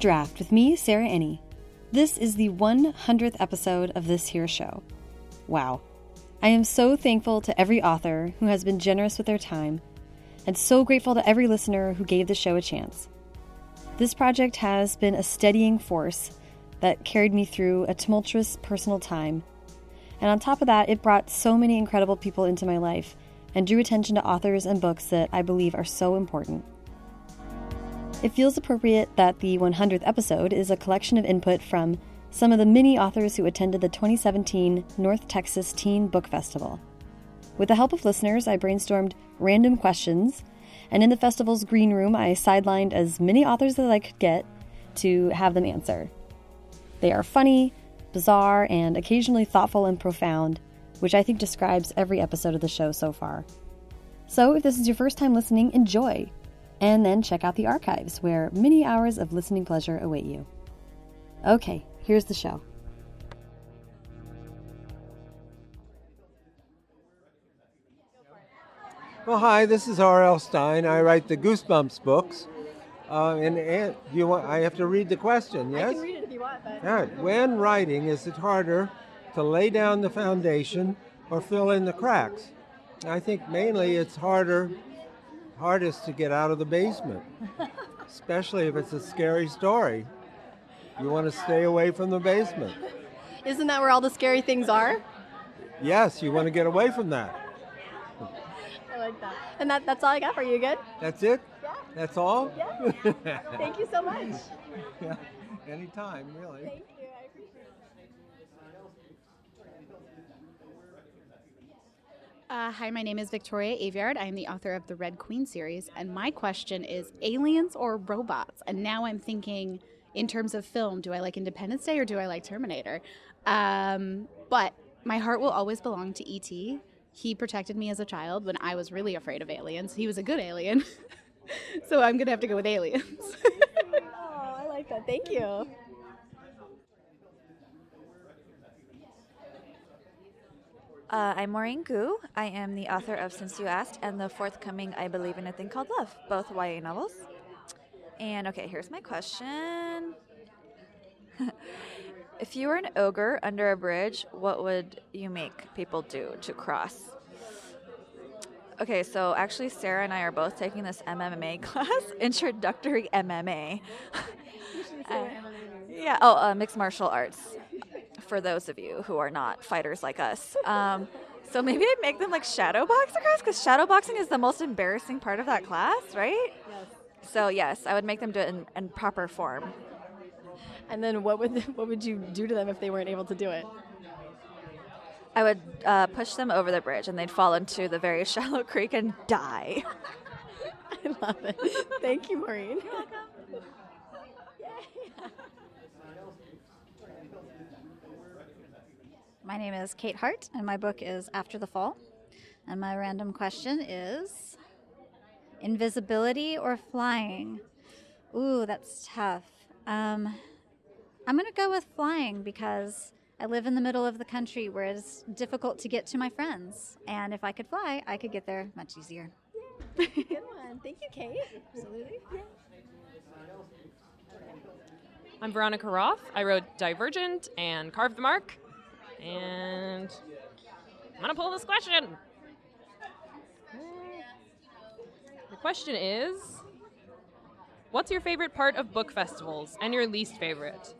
Draft with me, Sarah Enni. This is the 100th episode of this here show. Wow. I am so thankful to every author who has been generous with their time, and so grateful to every listener who gave the show a chance. This project has been a steadying force that carried me through a tumultuous personal time. And on top of that, it brought so many incredible people into my life and drew attention to authors and books that I believe are so important. It feels appropriate that the 100th episode is a collection of input from some of the many authors who attended the 2017 North Texas Teen Book Festival. With the help of listeners, I brainstormed random questions, and in the festival's green room, I sidelined as many authors as I could get to have them answer. They are funny, bizarre, and occasionally thoughtful and profound, which I think describes every episode of the show so far. So, if this is your first time listening, enjoy! And then check out the archives, where many hours of listening pleasure await you. Okay, here's the show. Well, hi, this is R.L. Stine. I write the Goosebumps books. Uh, and, and you want? I have to read the question. Yes. I can read it if you want. But... All right. When writing, is it harder to lay down the foundation or fill in the cracks? I think mainly it's harder, hardest to get out of the basement, especially if it's a scary story. You want to stay away from the basement. Isn't that where all the scary things are? Yes, you want to get away from that. I like that. And that, that's all I got for you. Good? That's it? Yeah. That's all? Yeah. Thank you so much. yeah. Anytime, really. Thank you. I appreciate it. Uh, hi, my name is Victoria Aveyard. I am the author of the Red Queen series, and my question is aliens or robots? And now I'm thinking in terms of film do I like Independence Day or do I like Terminator? Um, but my heart will always belong to E.T. He protected me as a child when I was really afraid of aliens. He was a good alien. so I'm going to have to go with aliens. Oh, I like that. Thank you. Uh, I'm Maurene Goo. I am the author of Since You Asked and the forthcoming I Believe in a Thing Called Love, both YA novels. And okay, here's my question. if you were an ogre under a bridge, what would you make people do to cross? Okay, so actually, Sarah and I are both taking this MMA class, introductory MMA. Uh, yeah, oh, uh, mixed martial arts for those of you who are not fighters like us. Um, so maybe I'd make them like shadow box across because shadow boxing is the most embarrassing part of that class, right? Yes. So yes, I would make them do it in, in proper form. And then what would what would you do to them if they weren't able to do it? I would uh, push them over the bridge and they'd fall into the very shallow creek and die. I love it. Thank you, Maurene. My name is Kate Hart, and my book is After the Fall. And my random question is invisibility or flying? Ooh, that's tough. Um, I'm going to go with flying because I live in the middle of the country where it's difficult to get to my friends. And if I could fly, I could get there much easier. Good one. Thank you, Kate. Absolutely. I'm Veronica Roth. I wrote Divergent and Carve the Mark. And I'm going to pull this question. Hmm. The question is What's your favorite part of book festivals and your least favorite?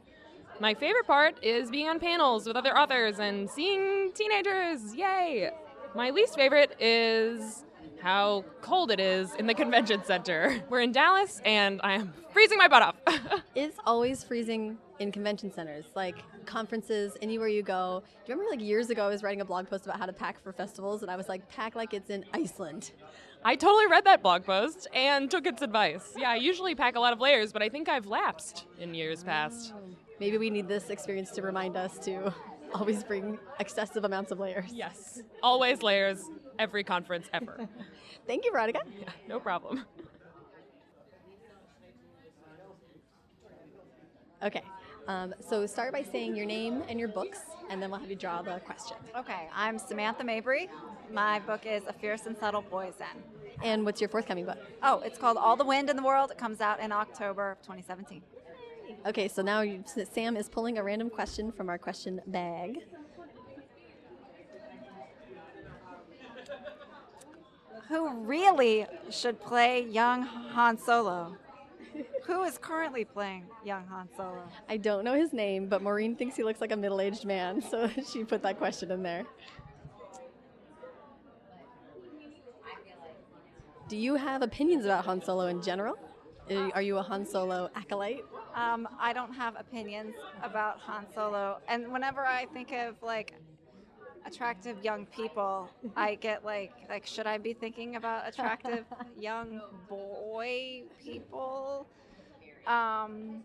My favorite part is being on panels with other authors and seeing teenagers. Yay! My least favorite is how cold it is in the convention center. We're in Dallas and I am freezing my butt off. It's always freezing in convention centers, like conferences, anywhere you go. Do you remember like years ago I was writing a blog post about how to pack for festivals and I was like, pack like it's in Iceland. I totally read that blog post and took its advice. Yeah, I usually pack a lot of layers, but I think I've lapsed in years past. Oh, maybe we need this experience to remind us to always bring excessive amounts of layers. Yes, always layers, every conference ever. Thank you, Veronica. yeah, no problem. Okay. Um, so start by saying your name and your books, and then we'll have you draw the question. Okay, I'm Samantha Mabry. My book is A Fierce and Subtle Poison. And what's your forthcoming book? Oh, it's called All the Wind in the World. It comes out in October of 2017. Okay, so now you, Sam is pulling a random question from our question bag. Who really should play young Han Solo? Who is currently playing young Han Solo? I don't know his name, but Maurene thinks he looks like a middle aged man, so she put that question in there. Do you have opinions about Han Solo in general? Are- Are you a Han Solo acolyte? Um, I don't have opinions about Han Solo, and whenever I think of like attractive young people, I get like like should I be thinking about attractive young boy people? Um,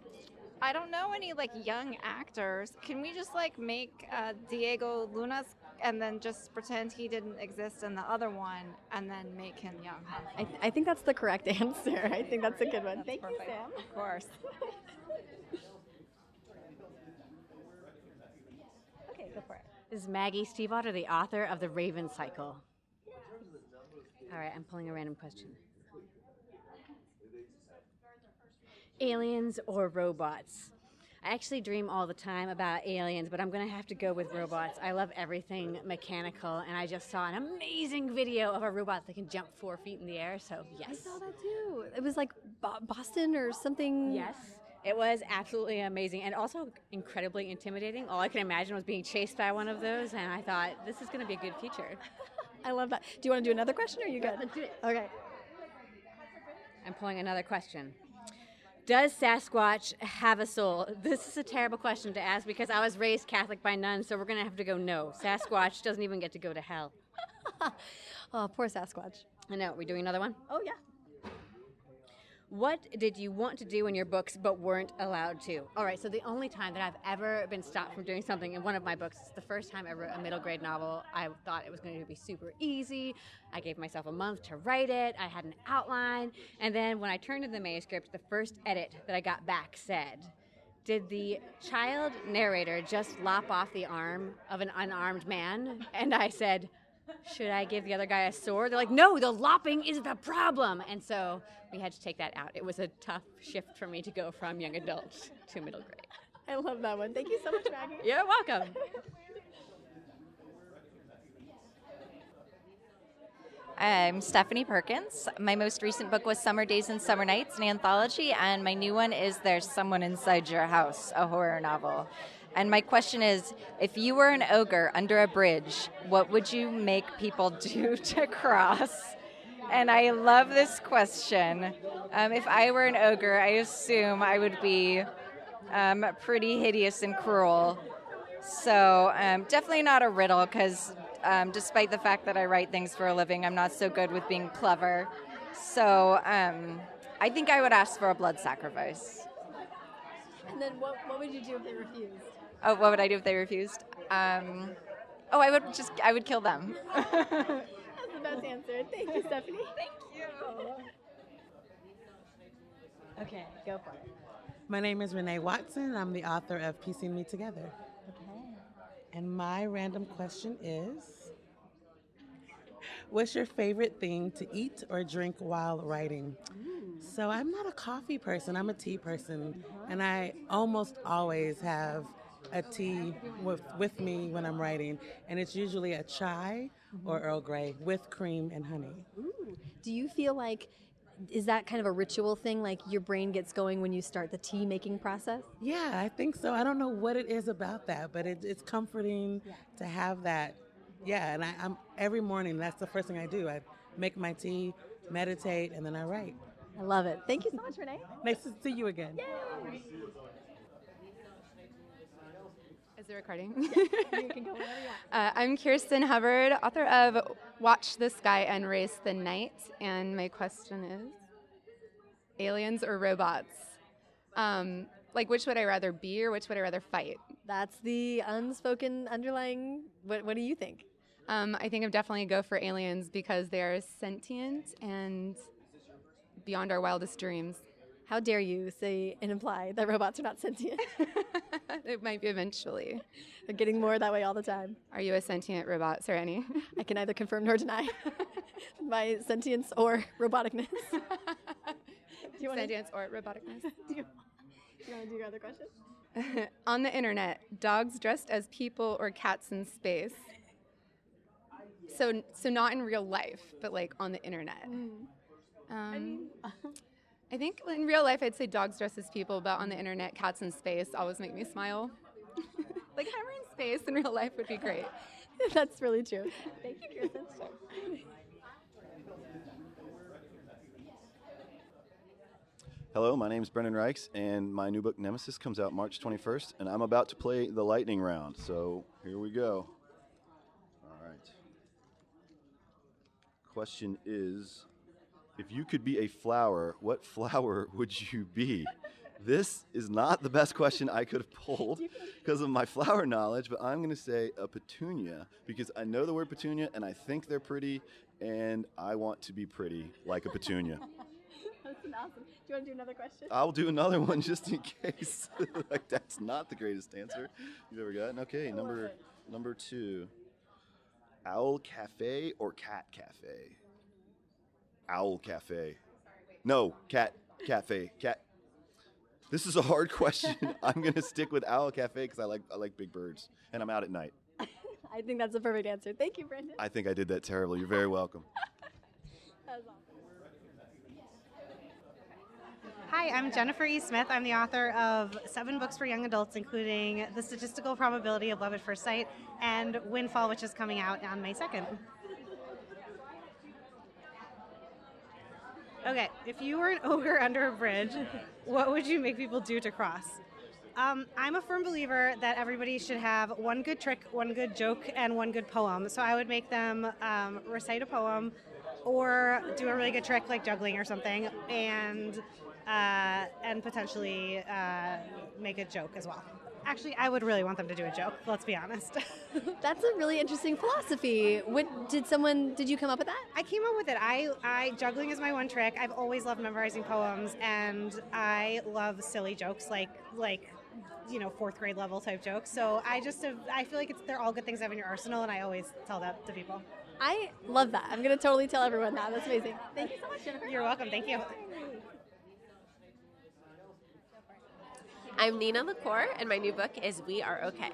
I don't know any like young actors. Can we just like make uh, Diego Lunas and then just pretend he didn't exist in the other one, and then make him young? I, th- I think that's the correct answer. I think that's a good one. Thank you, Sam. Of course. Okay, go for it. This is Maggie Stiefvater, the author of The Raven Cycle. All right, I'm pulling a random question. Aliens or robots? I actually dream all the time about aliens, but I'm going to have to go with robots. I love everything mechanical, and I just saw an amazing video of a robot that can jump four feet in the air, so yes. I saw that too. It was like Bo- Boston or something. Yes. It was absolutely amazing and also incredibly intimidating. All I could imagine was being chased by one of those, and I thought, this is going to be a good feature. I love that. Do you want to do another question or are you good? let's do it. Okay. I'm pulling another question. Does Sasquatch have a soul? This is a terrible question to ask because I was raised Catholic by nuns, so we're going to have to go no. Sasquatch doesn't even get to go to hell. Oh, poor Sasquatch. I know. We're doing another one? Oh, yeah. What did you want to do in your books but weren't allowed to? All right, so the only time that I've ever been stopped from doing something in one of my books is the first time I wrote a middle grade novel. I thought it was going to be super easy. I gave myself a month to write it, I had an outline, and then when I turned in the manuscript, the first edit that I got back said, did the child narrator just lop off the arm of an unarmed man? And I said, should I give the other guy a sword? They're like, no, the lopping is the problem. And so we had to take that out. It was a tough shift for me to go from young adult to middle grade. I love that one. Thank you so much, Maggie. You're welcome. I'm Stephanie Perkins. My most recent book was Summer Days and Summer Nights, an anthology, and my new one is There's Someone Inside Your House, a horror novel. And my question is if you were an ogre under a bridge, what would you make people do to cross? And I love this question. Um, if I were an ogre, I assume I would be um, pretty hideous and cruel. So um, definitely not a riddle because um, despite the fact that I write things for a living, I'm not so good with being clever. So um, I think I would ask for a blood sacrifice. And then what, what would you do if they refused? Oh, what would I do if they refused? Um, oh, I would just I would kill them. That's the best answer. Thank you, Stephanie. Thank you. Okay, go for it. My name is Renee Watson. I'm the author of Piecing Me Together. Okay. And my random question is What's your favorite thing to eat or drink while writing? So I'm not a coffee person, I'm a tea person. And I almost always have a tea with, with me when I'm writing. And it's usually a chai or mm-hmm. Earl Grey with cream and honey. Ooh. Do you feel like is that kind of a ritual thing? Like your brain gets going when you start the tea making process? Yeah, I think so. I don't know what it is about that, but it, it's comforting to have that. Yeah, and I, I'm every morning. That's the first thing I do. I make my tea, meditate, and then I write. I love it. Thank you so much, Renee. Nice to see you again. Is it recording? you can go whenever you want. Uh, I'm Kirsten Hubbard, author of Watch the Sky and Race the Night, and my question is aliens or robots? Um, like, which would I rather be or which would I rather fight? That's the unspoken underlying. What, what do you think? Um, I think I'd definitely go for aliens because they are sentient and beyond our wildest dreams. How dare you say and imply that robots are not sentient? it might be eventually. They're getting more that way all the time. Are you a sentient robot, Sereni? I can neither confirm nor deny my sentience or roboticness. Do you wanna- Sentience or roboticness? do you, do you want to do your other question? On the internet, dogs dressed as people or cats in space. So, so not in real life, but like on the internet. Um, I think in real life I'd say dogs dressed as people, but on the internet, cats in space always make me smile. like Hammer in space in real life would be great. That's really true. Thank you, Kirsten. Hello, my name is Brendan Reichs, and my new book Nemesis comes out March 21st, and I'm about to play the lightning round. So here we go. All right. Question is If you could be a flower, what flower would you be? This is not the best question I could have pulled because of my flower knowledge, but I'm going to say a petunia because I know the word petunia and I think they're pretty, and I want to be pretty like a petunia. That's awesome. Do you want to do another question? I'll do another one just in case. like that's not the greatest answer you've ever gotten. Okay, number number two. Owl Cafe or Cat Cafe? Owl Cafe. No, Cat Cafe. Cat. This is a hard question. I'm gonna stick with Owl Cafe because I like I like big birds and I'm out at night. I think that's the perfect answer. Thank you, Brendan. I think I did that terribly. You're very welcome. That was awesome. Hi, I'm Jennifer E. Smith. I'm the author of seven books for young adults, including The Statistical Probability of Love at First Sight and Windfall, which is coming out on May 2nd. Okay, if you were an ogre under a bridge, what would you make people do to cross? Um, I'm a firm believer that everybody should have one good trick, one good joke, and one good poem. So I would make them um, recite a poem or do a really good trick like juggling or something, and uh, and potentially uh, make a joke as well. Actually, I would really want them to do a joke. Let's be honest. That's a really interesting philosophy. What did someone? Did you come up with that? I came up with it. I, I juggling is my one trick. I've always loved memorizing poems, and I love silly jokes like like you know fourth grade level type jokes. So I just have, I feel like it's they're all good things to have in your arsenal, and I always tell that to people. I love that. I'm gonna totally tell everyone that. That's amazing. Thank you so much, Jennifer. You're welcome. Thank you. I'm Nina LaCour, and my new book is We Are Okay.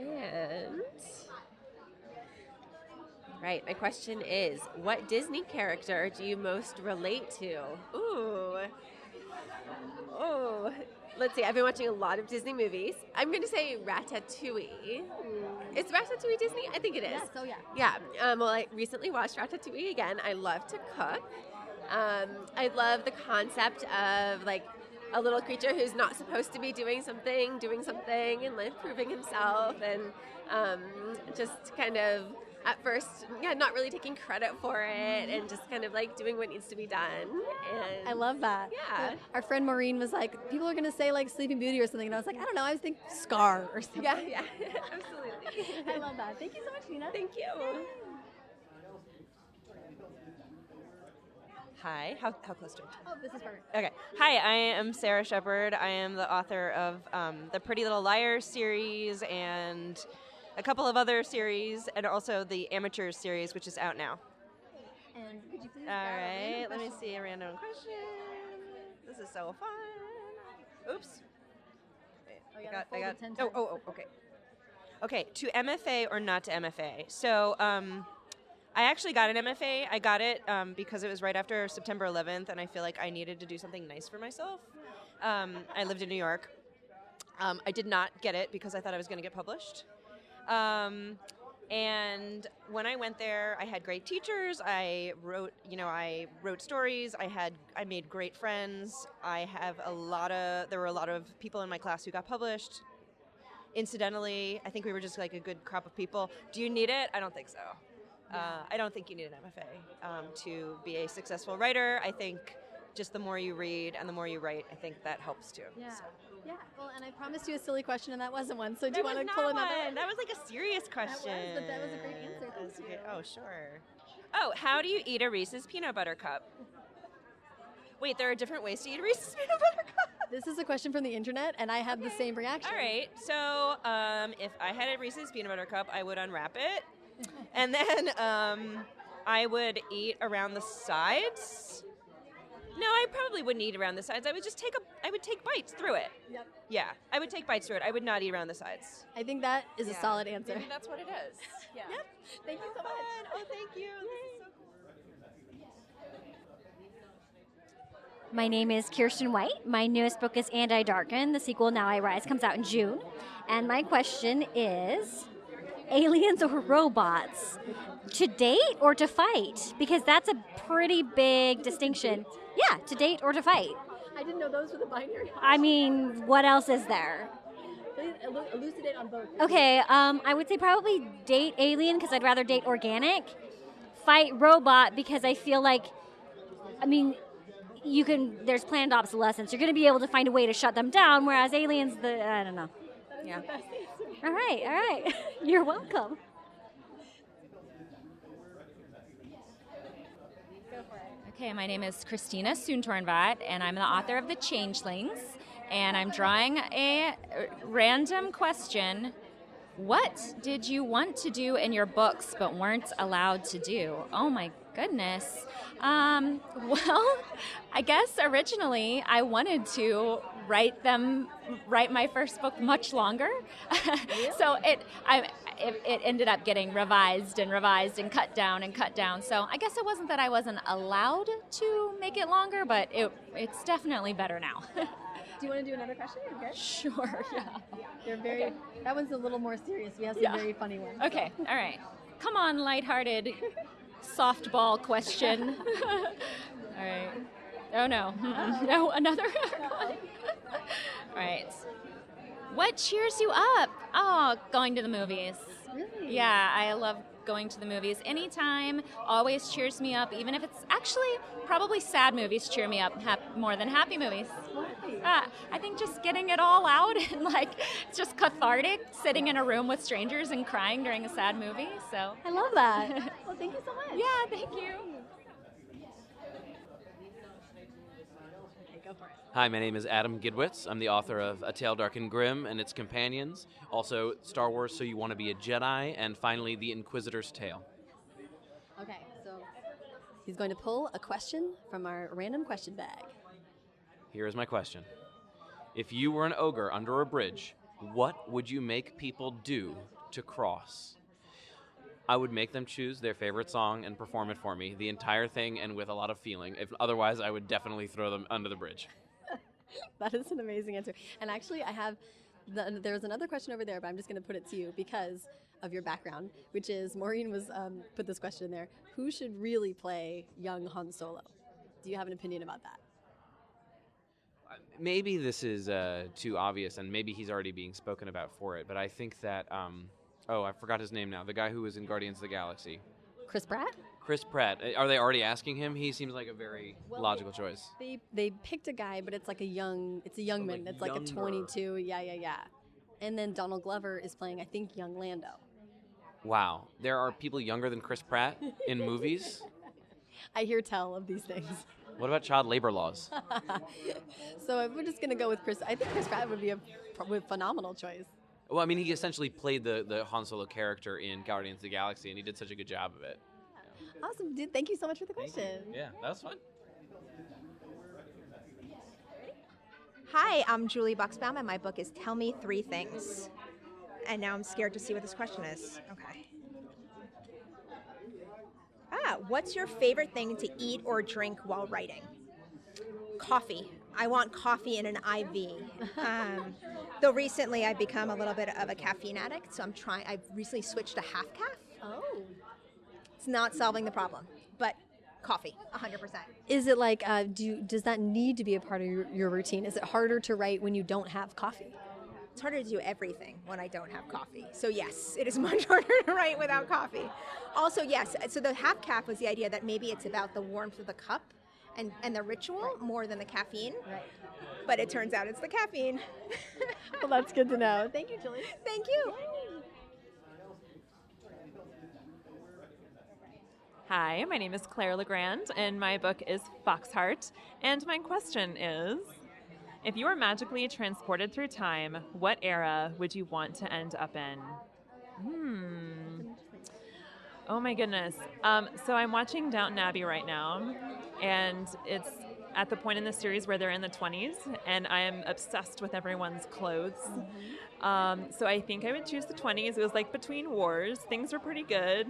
And. Right, my question is What Disney character do you most relate to? Ooh. Oh. Let's see, I've been watching a lot of Disney movies. I'm going to say Ratatouille. Is Ratatouille Disney? I think it is. Yes, oh yeah. Yeah. Um, well, I recently watched Ratatouille again. I love to cook. Um, I love the concept of like a little creature who's not supposed to be doing something, doing something, and like proving himself, and um, just kind of at first, yeah, not really taking credit for it, and just kind of like doing what needs to be done. And I love that. Yeah. Our friend Maurene was like, people are gonna say like Sleeping Beauty or something, and I was like, I don't know. I was thinking Scar or something. Yeah, yeah, absolutely. I love that. Thank you so much, Nina. Thank you. Hi, how, how close to it? Oh, this is perfect. Okay. Hi, I am Sara Shepard. I am the author of um, the Pretty Little Liars series and a couple of other series, and also the Amateurs series, which is out now. And could you please All right, let me see a random question. This is so fun. Oops. Oh, I gotta I got, 10 oh, oh, oh, okay. Okay, to MFA or not to MFA. So, um, I actually got an MFA. I got it um, because it was right after September 11th, and I feel like I needed to do something nice for myself. Um, I lived in New York. Um, I did not get it because I thought I was going to get published. Um, and when I went there, I had great teachers. I wrote, you know, I wrote stories. I had, I made great friends. I have a lot of, there were a lot of people in my class who got published. Incidentally, I think we were just like a good crop of people. Do you need it? I don't think so. Uh, I don't think you need an MFA um, to be a successful writer. I think just the more you read and the more you write, I think that helps too. Yeah. So. Yeah. Well, and I promised you a silly question, and that wasn't one. So do That you want to pull not another one. That was like a serious question. That was, but that was a great answer. Thank you. Oh, sure. Oh, how do you eat a Reese's peanut butter cup? Wait, there are different ways to eat a Reese's peanut butter cup. This is a question from the internet, and I had the same reaction. All right. So, um, if I had a Reese's peanut butter cup, I would unwrap it, and then um, I would eat around the sides. No, I probably wouldn't eat around the sides. I would just take a. I would take bites through it. Yep. Yeah, I would take bites through it. I would not eat around the sides. I think that is a solid answer. Maybe that's what it is. Yeah. Yep. Thank you so much. Oh, thank you. My name is Kiersten White. My newest book is And I Darken. The sequel, Now I Rise, comes out in June. And my question is aliens or robots? To date or to fight? Because that's a pretty big distinction. Yeah, to date or to fight. I didn't know those were the binary. I mean, what else is there? Please elucidate on both. Okay, um, I would say probably date alien because I'd rather date organic. Fight robot because I feel like, I mean, you can. There's planned obsolescence. You're going to be able to find a way to shut them down. Whereas aliens, the I don't know. Yeah. All right, all right. You're welcome. Okay, my name is Christina Soontornvat, and I'm the author of The Changelings. And I'm drawing a random question. What did you want to do in your books but weren't allowed to do? Oh my goodness. Um, well, I guess originally I wanted to write them, write my first book much longer. so it, I, it, it ended up getting revised and revised and cut down and cut down. So I guess it wasn't that I wasn't allowed to make it longer, but it, it's definitely better now. Do you want to do another question? Okay. Sure. Yeah. They're very. That one's a little more serious. We have some Yeah. very funny ones. Okay, all right. Come on, lighthearted softball question. all right. Oh no. Mm-mm. No, another. all right. What cheers you up? Oh, going to the movies. Really? Yeah, I love going to the movies anytime. Always cheers me up, even if it's actually probably sad movies cheer me up hap- more than happy movies. Uh, I think just getting it all out and like it's just cathartic sitting in a room with strangers and crying during a sad movie. So I love that. well, thank you so much. Yeah, thank you. Go for it. Hi, my name is Adam Gidwitz. I'm the author of A Tale Dark and Grim and its companions, also Star Wars So You Want to Be a Jedi, and finally The Inquisitor's Tale. Okay, so he's going to pull a question from our random question bag. Here is my question If you were an ogre under a bridge, what would you make people do to cross? I would make them choose their favorite song and perform it for me, the entire thing, and with a lot of feeling. If otherwise, I would definitely throw them under the bridge. that is an amazing answer. And actually, I have the, there's another question over there, but I'm just going to put it to you because of your background, which is Maurene was um, put this question in there. Who should really play young Han Solo? Do you have an opinion about that? maybe this is uh, too obvious, and maybe he's already being spoken about for it. But I think that um, oh, I forgot his name now. The guy who was in Guardians of the Galaxy, Chris Pratt? Chris Pratt. Uh, Are they already asking him? He seems like a very Well, logical choice. They they picked a guy, but it's like a young it's a young Oh, man. like it's like a 22. Yeah, yeah, yeah. And then Donald Glover is playing, I think, young Lando. Wow, there are people younger than Chris Pratt in movies. I hear tell of these things. What about child labor laws? so if we're just gonna go with Chris, I think Chris Pratt would be a a phenomenal choice. Well, I mean, he essentially played the, the Han Solo character in Guardians of the Galaxy, and he did such a good job of it. Awesome, dude. Thank you so much for the question. Yeah, that was fun. Hi, I'm Julie Buxbaum, and my book is Tell Me Three Things. And now I'm scared to see what this question is. Okay. Ah, what's your favorite thing to eat or drink while writing? Coffee. I want coffee in an IV. Um, though recently I've become a little bit of a caffeine addict, so I'm trying. I've recently switched to half caf. Oh. It's not solving the problem, but coffee, 100%. Is it like uh, do you, does that need to be a part of your, your routine? Is it harder to write when you don't have coffee? It's harder to do everything when I don't have coffee. So yes, it is much harder to write without coffee. Also, yes, so the half caf was the idea that maybe it's about the warmth of the cup and, and the ritual more than the caffeine. Right. But it turns out it's the caffeine. well, that's good to know. Thank you, Julie. Thank you. Hi, my name is Claire Legrand, and my book is Foxheart. And my question is If you were magically transported through time, what era would you want to end up in? Hmm. Oh my goodness. Um, so I'm watching Downton Abbey right now, and it's at the point in the series where they're in the 20s, and I am obsessed with everyone's clothes. Um, so I think I would choose the 20s. It was like between wars, things were pretty good.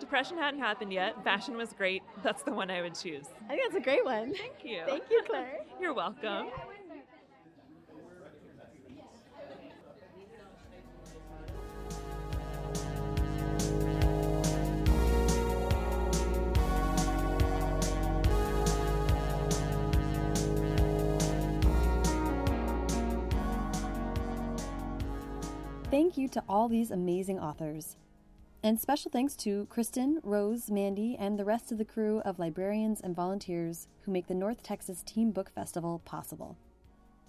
Depression hadn't happened yet. Fashion was great. That's the one I would choose. I think that's a great one. Thank you. Thank you, Claire. You're welcome. Thank you to all these amazing authors. And special thanks to Kristen, Rose, Mandy, and the rest of the crew of librarians and volunteers who make the North Texas Teen Book Festival possible.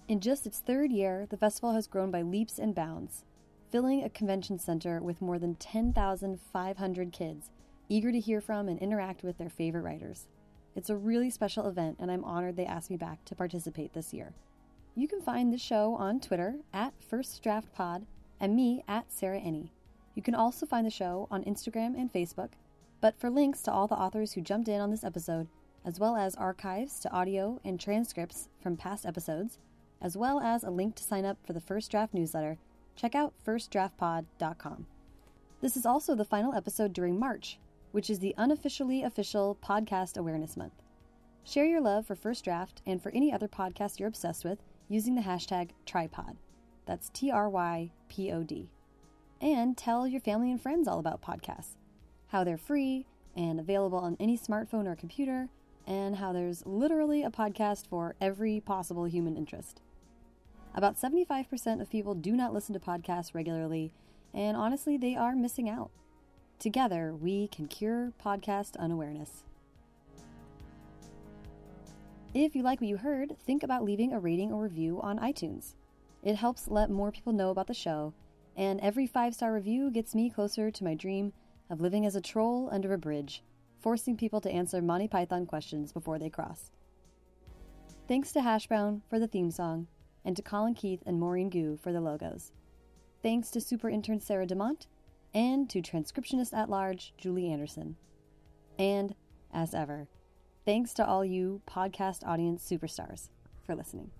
In just its third year, the festival has grown by leaps and bounds, filling a convention center with more than 10,500 kids eager to hear from and interact with their favorite writers. It's a really special event, and I'm honored they asked me back to participate this year. You can find the show on Twitter at First Draft Pod and me at Sarah Enni. You can also find the show on Instagram and Facebook. But for links to all the authors who jumped in on this episode, as well as archives to audio and transcripts from past episodes, as well as a link to sign up for the First Draft newsletter, check out firstdraftpod.com. This is also the final episode during March, which is the unofficially official Podcast Awareness Month. Share your love for First Draft and for any other podcast you're obsessed with using the hashtag TryPod. That's T R Y P O D. And tell your family and friends all about podcasts, how they're free and available on any smartphone or computer, and how there's literally a podcast for every possible human interest. About 75% of people do not listen to podcasts regularly, and honestly, they are missing out. Together, we can cure podcast unawareness. If you like what you heard, think about leaving a rating or review on iTunes. It helps let more people know about the show, and every five star review gets me closer to my dream of living as a troll under a bridge, forcing people to answer Monty Python questions before they cross. Thanks to Hash Brown for the theme song, and to Colin Keith and Maurene Goo for the logos. Thanks to super intern Sarah DeMont, and to transcriptionist at large Julie Anderson. And, as ever, thanks to all you podcast audience superstars for listening.